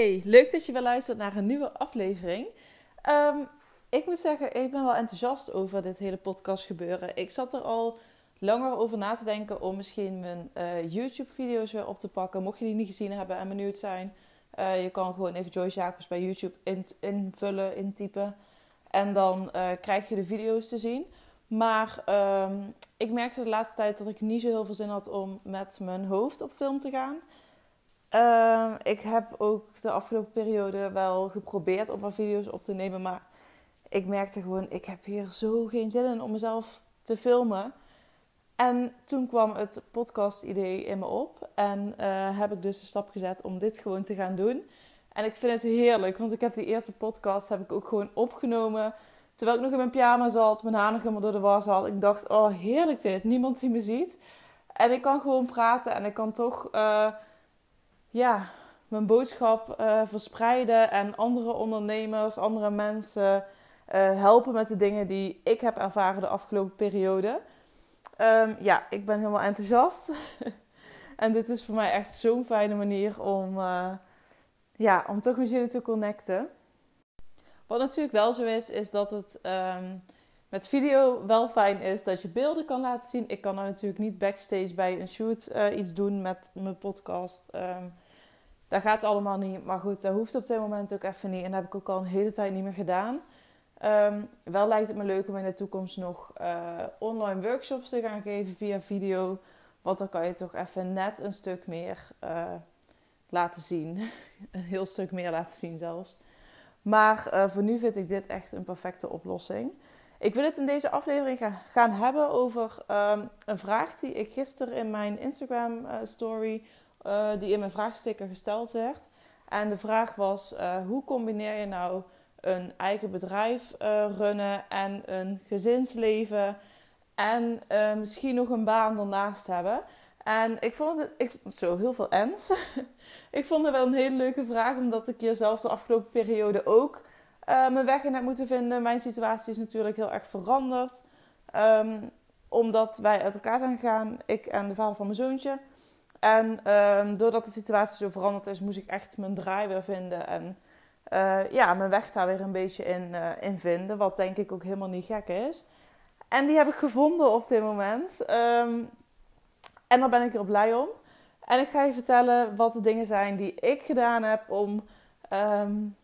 Hey, leuk dat je weer luistert naar een nieuwe aflevering. Ehm, ik moet zeggen, ik ben wel enthousiast over dit hele podcast gebeuren. Ik zat er al langer over na te denken om misschien mijn uh, YouTube-video's weer op te pakken. Mocht je die niet gezien hebben en benieuwd zijn, uh, je kan gewoon even Joyce Jacobs bij YouTube in, invullen, intypen. En dan uh, krijg je de video's te zien. Maar um, ik merkte de laatste tijd dat ik niet zo heel veel zin had om met mijn hoofd op film te gaan. Uh, ik heb ook de afgelopen periode wel geprobeerd om wat video's op te nemen. Maar ik merkte gewoon, ik heb hier zo geen zin in om mezelf te filmen. En toen kwam het podcast-idee in me op. En uh, heb ik dus de stap gezet om dit gewoon te gaan doen. En ik vind het heerlijk, want ik heb die eerste podcast heb ik ook gewoon opgenomen. Terwijl ik nog in mijn pyjama zat, mijn haar nog helemaal door de was had. Ik dacht, oh heerlijk dit, niemand die me ziet. En ik kan gewoon praten en ik kan toch... Uh, ja, mijn boodschap uh, verspreiden en andere ondernemers, andere mensen uh, helpen met de dingen die ik heb ervaren de afgelopen periode. Um, ja, ik ben helemaal enthousiast. en dit is voor mij echt zo'n fijne manier om, uh, ja, om toch met jullie te connecten. Wat natuurlijk wel zo is, is dat het um, met video wel fijn is dat je beelden kan laten zien. Ik kan nou natuurlijk niet backstage bij een shoot iets doen met mijn podcast. Um, dat gaat allemaal niet. Maar goed, dat hoeft op dit moment ook even niet. En dat heb ik ook al een hele tijd niet meer gedaan. Um, wel lijkt het me leuk om in de toekomst nog uh, online workshops te gaan geven via video. Want dan kan je toch even net een stuk meer uh, laten zien. een heel stuk meer laten zien zelfs. Maar uh, voor nu vind ik dit echt een perfecte oplossing. Ik wil het in deze aflevering gaan hebben over um, een vraag die ik gisteren in mijn Instagram story, uh, die in mijn vraagsticker gesteld werd. En de vraag was: uh, hoe combineer je nou een eigen bedrijf uh, runnen en een gezinsleven en misschien nog een baan daarnaast hebben? En ik vond het, ik, zo heel veel ens. ik vond het wel een hele leuke vraag, omdat ik hier zelfs de afgelopen periode ook mijn weg in heb moeten vinden. Mijn situatie is natuurlijk heel erg veranderd. Um, omdat wij uit elkaar zijn gegaan, ik en de vader van mijn zoontje. En um, doordat de situatie zo veranderd is, moest ik echt mijn draai weer vinden. En uh, ja, mijn weg daar weer een beetje in, uh, in vinden. Wat denk ik ook helemaal niet gek is. En die heb ik gevonden op dit moment. Um, en daar ben ik er blij om. En ik ga je vertellen wat de dingen zijn die ik gedaan heb om um,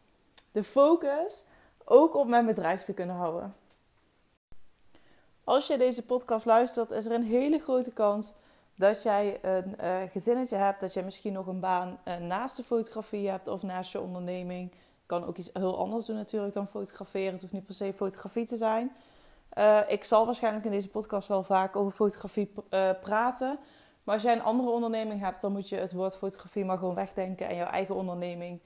de focus ook op mijn bedrijf te kunnen houden. Als je deze podcast luistert, is er een hele grote kans dat jij een uh, gezinnetje hebt, dat jij misschien nog een baan uh, naast de fotografie hebt of naast je onderneming. Kan ook iets heel anders doen natuurlijk dan fotograferen. Het hoeft niet per se fotografie te zijn. Uh, ik zal waarschijnlijk in deze podcast wel vaak over fotografie praten. Maar als jij een andere onderneming hebt, dan moet je het woord fotografie maar gewoon wegdenken en jouw eigen onderneming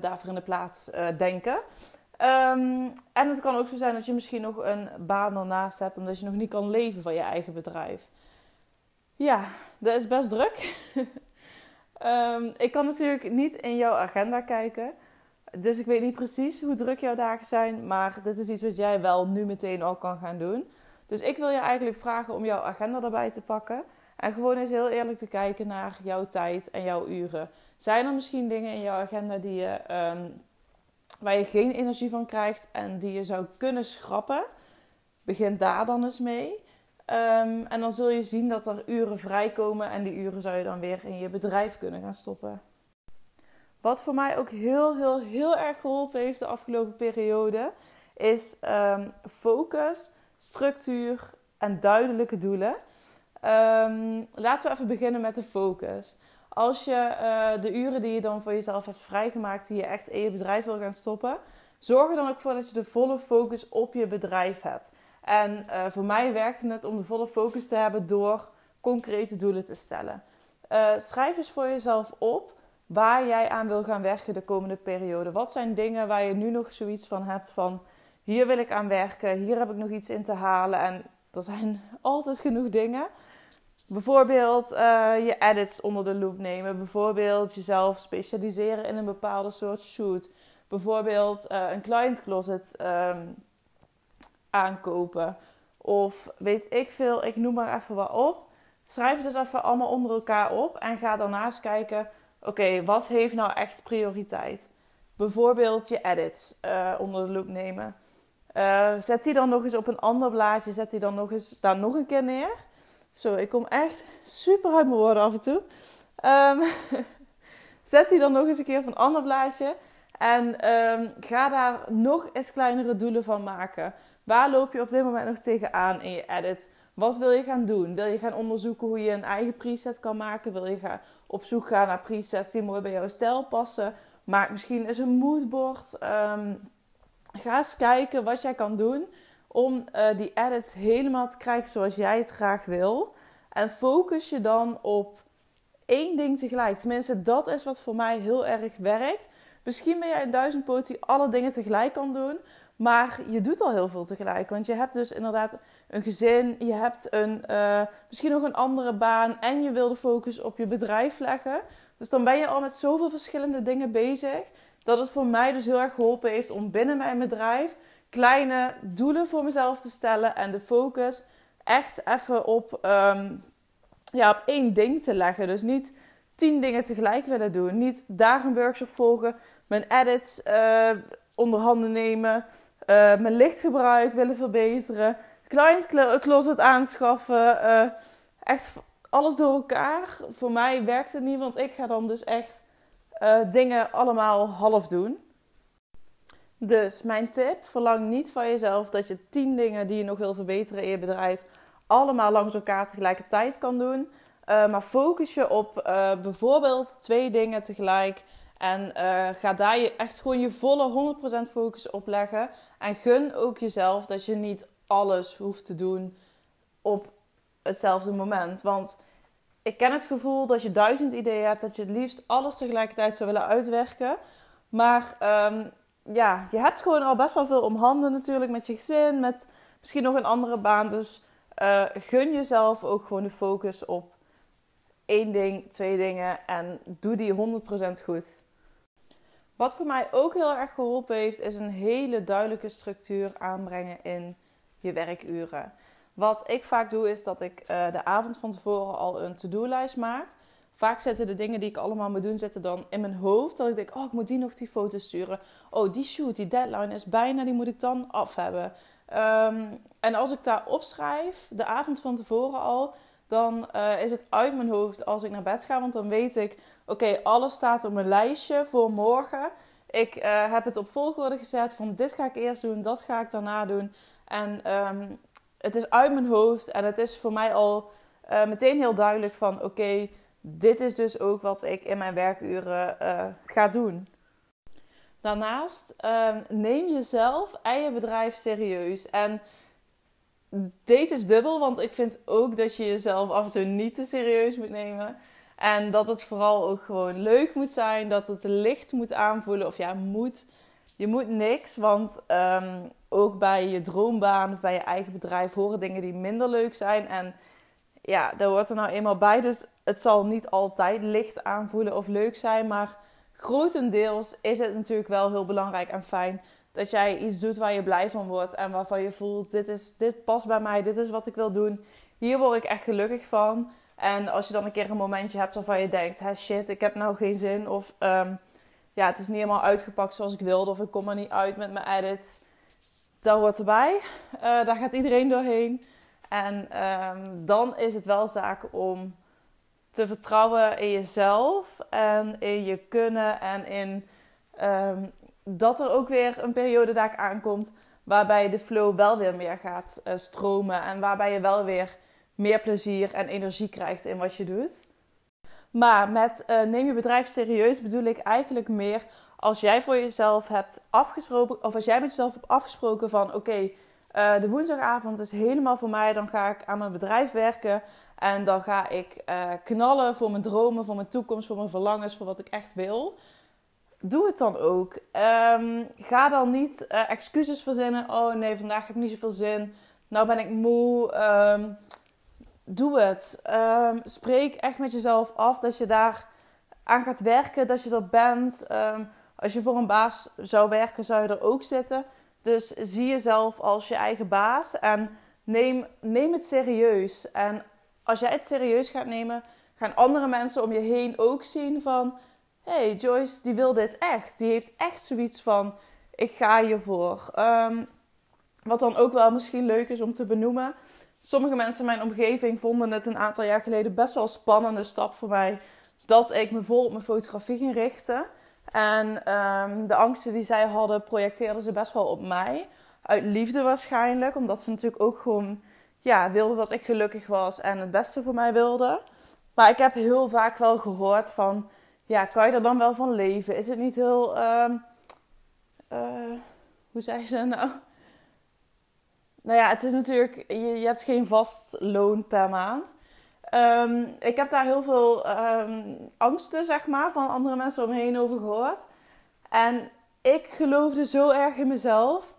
daarvoor in de plaats denken. Um, en het kan ook zo zijn dat je misschien nog een baan ernaast hebt, omdat je nog niet kan leven van je eigen bedrijf. Ja, dat is best druk. um, ik kan natuurlijk niet in jouw agenda kijken. Dus ik weet niet precies hoe druk jouw dagen zijn. Maar dit is iets wat jij wel nu meteen al kan gaan doen. Dus ik wil je eigenlijk vragen om jouw agenda erbij te pakken. En gewoon eens heel eerlijk te kijken naar jouw tijd en jouw uren. Zijn er misschien dingen in jouw agenda die je, um, waar je geen energie van krijgt en die je zou kunnen schrappen? Begin daar dan eens mee. Um, en dan zul je zien dat er uren vrijkomen en die uren zou je dan weer in je bedrijf kunnen gaan stoppen. Wat voor mij ook heel, heel, heel erg geholpen heeft de afgelopen periode, is um, focus, structuur en duidelijke doelen. Um, laten we even beginnen met de focus. Als je uh, de uren die je dan voor jezelf hebt vrijgemaakt, die je echt in je bedrijf wil gaan stoppen, zorg er dan ook voor dat je de volle focus op je bedrijf hebt. En uh, voor mij werkte het om de volle focus te hebben door concrete doelen te stellen. Uh, schrijf eens voor jezelf op waar jij aan wil gaan werken de komende periode. Wat zijn dingen waar je nu nog zoiets van hebt van hier wil ik aan werken, hier heb ik nog iets in te halen. En er zijn altijd genoeg dingen. Bijvoorbeeld uh, je edits onder de loep nemen. Bijvoorbeeld jezelf specialiseren in een bepaalde soort shoot. Bijvoorbeeld een client closet um, aankopen. Of weet ik veel, ik noem maar even wat op. Schrijf het dus even allemaal onder elkaar op. En ga daarnaast kijken, oké, wat heeft nou echt prioriteit? Bijvoorbeeld je edits uh, onder de loep nemen. Uh, zet die dan nog eens op een ander blaadje. Zet die dan nog eens daar nog een keer neer. Zo, ik kom echt super uit mijn woorden af en toe. Um, zet die dan nog eens een keer op een ander blaadje. En um, ga daar nog eens kleinere doelen van maken. Waar loop je op dit moment nog tegenaan in je edits? Wat wil je gaan doen? Wil je gaan onderzoeken hoe je een eigen preset kan maken? Wil je gaan op zoek gaan naar presets die mooi bij jouw stijl passen? Maak misschien eens een moodboard. Um, ga eens kijken wat jij kan doen om uh, die edits helemaal te krijgen zoals jij het graag wil. En focus je dan op één ding tegelijk. Tenminste, dat is wat voor mij heel erg werkt. Misschien ben jij een duizendpoot die alle dingen tegelijk kan doen. Maar je doet al heel veel tegelijk. Want je hebt dus inderdaad een gezin. Je hebt een, uh, misschien nog een andere baan. En je wil de focus op je bedrijf leggen. Dus dan ben je al met zoveel verschillende dingen bezig. Dat het voor mij dus heel erg geholpen heeft om binnen mijn bedrijf kleine doelen voor mezelf te stellen. En de focus echt even op, um, ja, op één ding te leggen. Dus niet tien dingen tegelijk willen doen. Niet daar een workshop volgen. Mijn edits uh, onder handen nemen. Uh, mijn lichtgebruik willen verbeteren. Client closet aanschaffen. Uh, echt alles door elkaar. Voor mij werkt het niet, want ik ga dan dus echt dingen allemaal half doen. Dus mijn tip: verlang niet van jezelf dat je tien dingen die je nog wil verbeteren in je bedrijf allemaal langs elkaar tegelijkertijd kan doen. Maar focus je op bijvoorbeeld twee dingen tegelijk. En uh, ga daar je echt gewoon je volle 100% focus op leggen. En gun ook jezelf dat je niet alles hoeft te doen op hetzelfde moment. Want ik ken het gevoel dat je duizend ideeën hebt, dat je het liefst alles tegelijkertijd zou willen uitwerken. Maar um, ja, je hebt gewoon al best wel veel om handen natuurlijk met je gezin, met misschien nog een andere baan. Dus uh, gun jezelf ook gewoon de focus op één ding, twee dingen en doe die 100% goed. Wat voor mij ook heel erg geholpen heeft, is een hele duidelijke structuur aanbrengen in je werkuren. Wat ik vaak doe, is dat ik uh, de avond van tevoren al een to-do-lijst maak. Vaak zitten de dingen die ik allemaal moet doen, zitten dan in mijn hoofd. Dat ik denk, oh, ik moet die nog die foto sturen. Oh, die shoot, die deadline is bijna, die moet ik dan af hebben. Um, en als ik daar opschrijf, de avond van tevoren al, dan uh, is het uit mijn hoofd als ik naar bed ga. Want dan weet ik, oké, alles staat op mijn lijstje voor morgen. Ik uh, heb het op volgorde gezet van dit ga ik eerst doen, dat ga ik daarna doen. En um, het is uit mijn hoofd en het is voor mij al uh, meteen heel duidelijk van oké, dit is dus ook wat ik in mijn werkuren ga doen. Daarnaast uh, neem jezelf en je bedrijf serieus. En deze is dubbel, want ik vind ook dat je jezelf af en toe niet te serieus moet nemen. En dat het vooral ook gewoon leuk moet zijn, dat het licht moet aanvoelen. Of ja, moet. Je moet niks, want um, ook bij je droombaan of bij je eigen bedrijf horen dingen die minder leuk zijn. En ja, daar hoort er nou eenmaal bij. Dus het zal niet altijd licht aanvoelen of leuk zijn. Maar grotendeels is het natuurlijk wel heel belangrijk en fijn dat jij iets doet waar je blij van wordt. En waarvan je voelt, dit, is, dit past bij mij, dit is wat ik wil doen. Hier word ik echt gelukkig van. En als je dan een keer een momentje hebt waarvan je denkt, hey shit, ik heb nou geen zin. Of um, ja, het is niet helemaal uitgepakt zoals ik wilde. Of ik kom er niet uit met mijn edits dat hoort erbij. Uh, daar gaat iedereen doorheen. En um, dan is het wel zaak om te vertrouwen in jezelf en in je kunnen en in um, dat er ook weer een periode aankomt waarbij de flow wel weer meer gaat uh, stromen en waarbij je wel weer meer plezier en energie krijgt in wat je doet. Maar met uh, neem je bedrijf serieus bedoel ik eigenlijk meer als jij voor jezelf hebt afgesproken, of als jij met jezelf hebt afgesproken van oké, uh, de woensdagavond is helemaal voor mij, dan ga ik aan mijn bedrijf werken en dan ga ik knallen voor mijn dromen, voor mijn toekomst, voor mijn verlangens, voor wat ik echt wil. Doe het dan ook. Um, ga dan niet uh, excuses verzinnen. Oh nee, vandaag heb ik niet zoveel zin. Nou ben ik moe. Um, doe het. Um, spreek echt met jezelf af dat je daar aan gaat werken, dat je er bent. Als je voor een baas zou werken, zou je er ook zitten. Dus zie jezelf als je eigen baas en neem, neem het serieus. En als jij het serieus gaat nemen, gaan andere mensen om je heen ook zien van... hey, Joyce die wil dit echt. Die heeft echt zoiets van, ik ga hiervoor. Um, wat dan ook wel misschien leuk is om te benoemen. Sommige mensen in mijn omgeving vonden het een aantal jaar geleden best wel een spannende stap voor mij. Dat ik me vol op mijn fotografie ging richten. En um, de angsten die zij hadden, projecteerden ze best wel op mij. Uit liefde waarschijnlijk. Omdat ze natuurlijk ook gewoon ja, wilden dat ik gelukkig was en het beste voor mij wilden. Maar ik heb heel vaak wel gehoord van... Ja, kan je er dan wel van leven? Is het niet heel... Um, uh, hoe zei ze nou? Nou ja, het is natuurlijk... Je, hebt geen vast loon per maand. Um, ik heb daar heel veel um, angsten, zeg maar, van andere mensen om me heen over gehoord. En ik geloofde zo erg in mezelf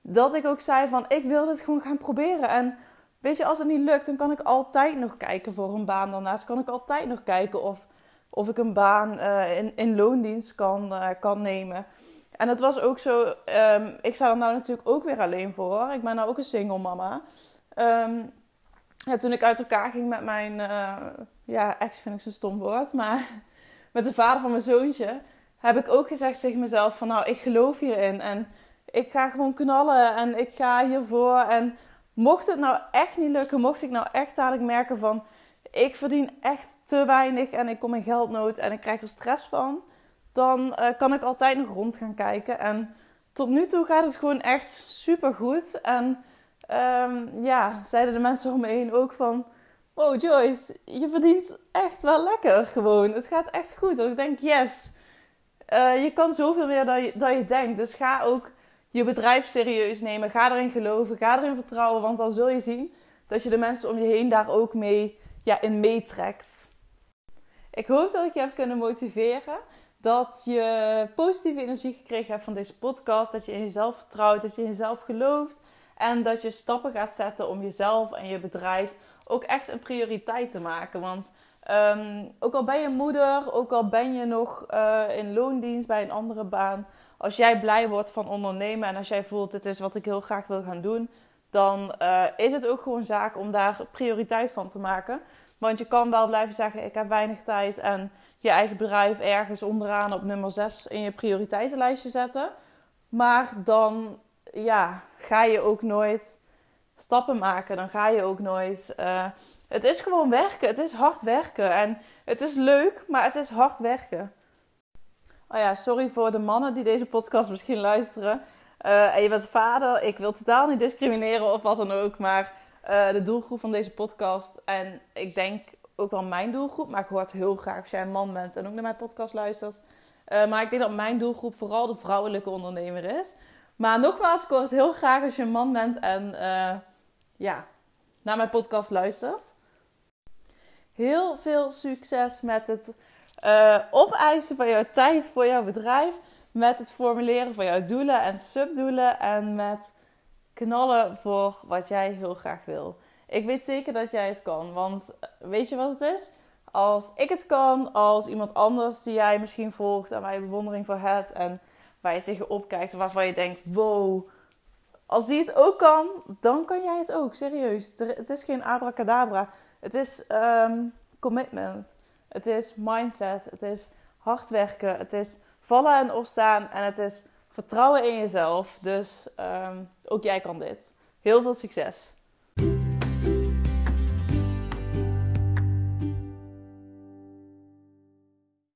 dat ik ook zei van ik wil dit gewoon gaan proberen. En weet je, als het niet lukt, dan kan ik altijd nog kijken voor een baan. Daarnaast kan ik altijd nog kijken of, of ik een baan uh, in, in loondienst kan, uh, kan nemen. En het was ook zo, um, ik sta er nou natuurlijk ook weer alleen voor. Ik ben nou ook een single mama. Ja, toen ik uit elkaar ging met mijn, uh, ja, ex vind ik zo'n stom woord, maar met de vader van mijn zoontje, heb ik ook gezegd tegen mezelf van nou, ik geloof hierin en ik ga gewoon knallen en ik ga hiervoor. En mocht het nou echt niet lukken, mocht ik nou echt dadelijk merken van ik verdien echt te weinig en ik kom in geldnood en ik krijg er stress van, dan uh, kan ik altijd nog rond gaan kijken. En tot nu toe gaat het gewoon echt super goed. En um, ja, zeiden de mensen om me heen ook van. Wow, Joyce, je verdient echt wel lekker gewoon. Het gaat echt goed. En ik denk, yes, uh, je kan zoveel meer dan je, dan je denkt. Dus ga ook je bedrijf serieus nemen. Ga erin geloven. Ga erin vertrouwen. Want dan zul je zien dat je de mensen om je heen daar ook mee ja, in meetrekt. Ik hoop dat ik je heb kunnen motiveren. Dat je positieve energie gekregen hebt van deze podcast. Dat je in jezelf vertrouwt. Dat je in jezelf gelooft. En dat je stappen gaat zetten om jezelf en je bedrijf ook echt een prioriteit te maken. Want um, ook al ben je moeder, ook al ben je nog uh, in loondienst bij een andere baan. Als jij blij wordt van ondernemen en als jij voelt dit is wat ik heel graag wil gaan doen. Dan uh, is het ook gewoon zaak om daar prioriteit van te maken. Want je kan wel blijven zeggen ik heb weinig tijd en je eigen bedrijf ergens onderaan op nummer 6 in je prioriteitenlijstje zetten. Maar dan ja, ga je ook nooit stappen maken. Dan ga je ook nooit. Uh, het is gewoon werken. Het is hard werken. En het is leuk, maar het is hard werken. Oh ja, sorry voor de mannen die deze podcast misschien luisteren. Uh, en je bent vader. Ik wil totaal niet discrimineren of wat dan ook. Maar uh, de doelgroep van deze podcast. En ik denk ook wel mijn doelgroep. Maar ik hoor het heel graag als jij een man bent en ook naar mijn podcast luistert. Uh, maar ik denk dat mijn doelgroep vooral de vrouwelijke ondernemer is. Maar nogmaals, ik hoor het heel graag als je een man bent en ja, naar mijn podcast luistert. Heel veel succes met het uh, opeisen van jouw tijd voor jouw bedrijf. Met het formuleren van jouw doelen en subdoelen. En met knallen voor wat jij heel graag wil. Ik weet zeker dat jij het kan. Want eh, weet je wat het is? Als ik het kan, als iemand anders die jij misschien volgt en waar je bewondering voor hebt. En waar je tegenop kijkt en waarvan je denkt: wow, als die het ook kan, dan kan jij het ook. Serieus. Het is geen abracadabra. Het is um, commitment. Het is mindset. Het is hard werken. Het is vallen en opstaan. En het is vertrouwen in jezelf. Dus um, ook jij kan dit. Heel veel succes.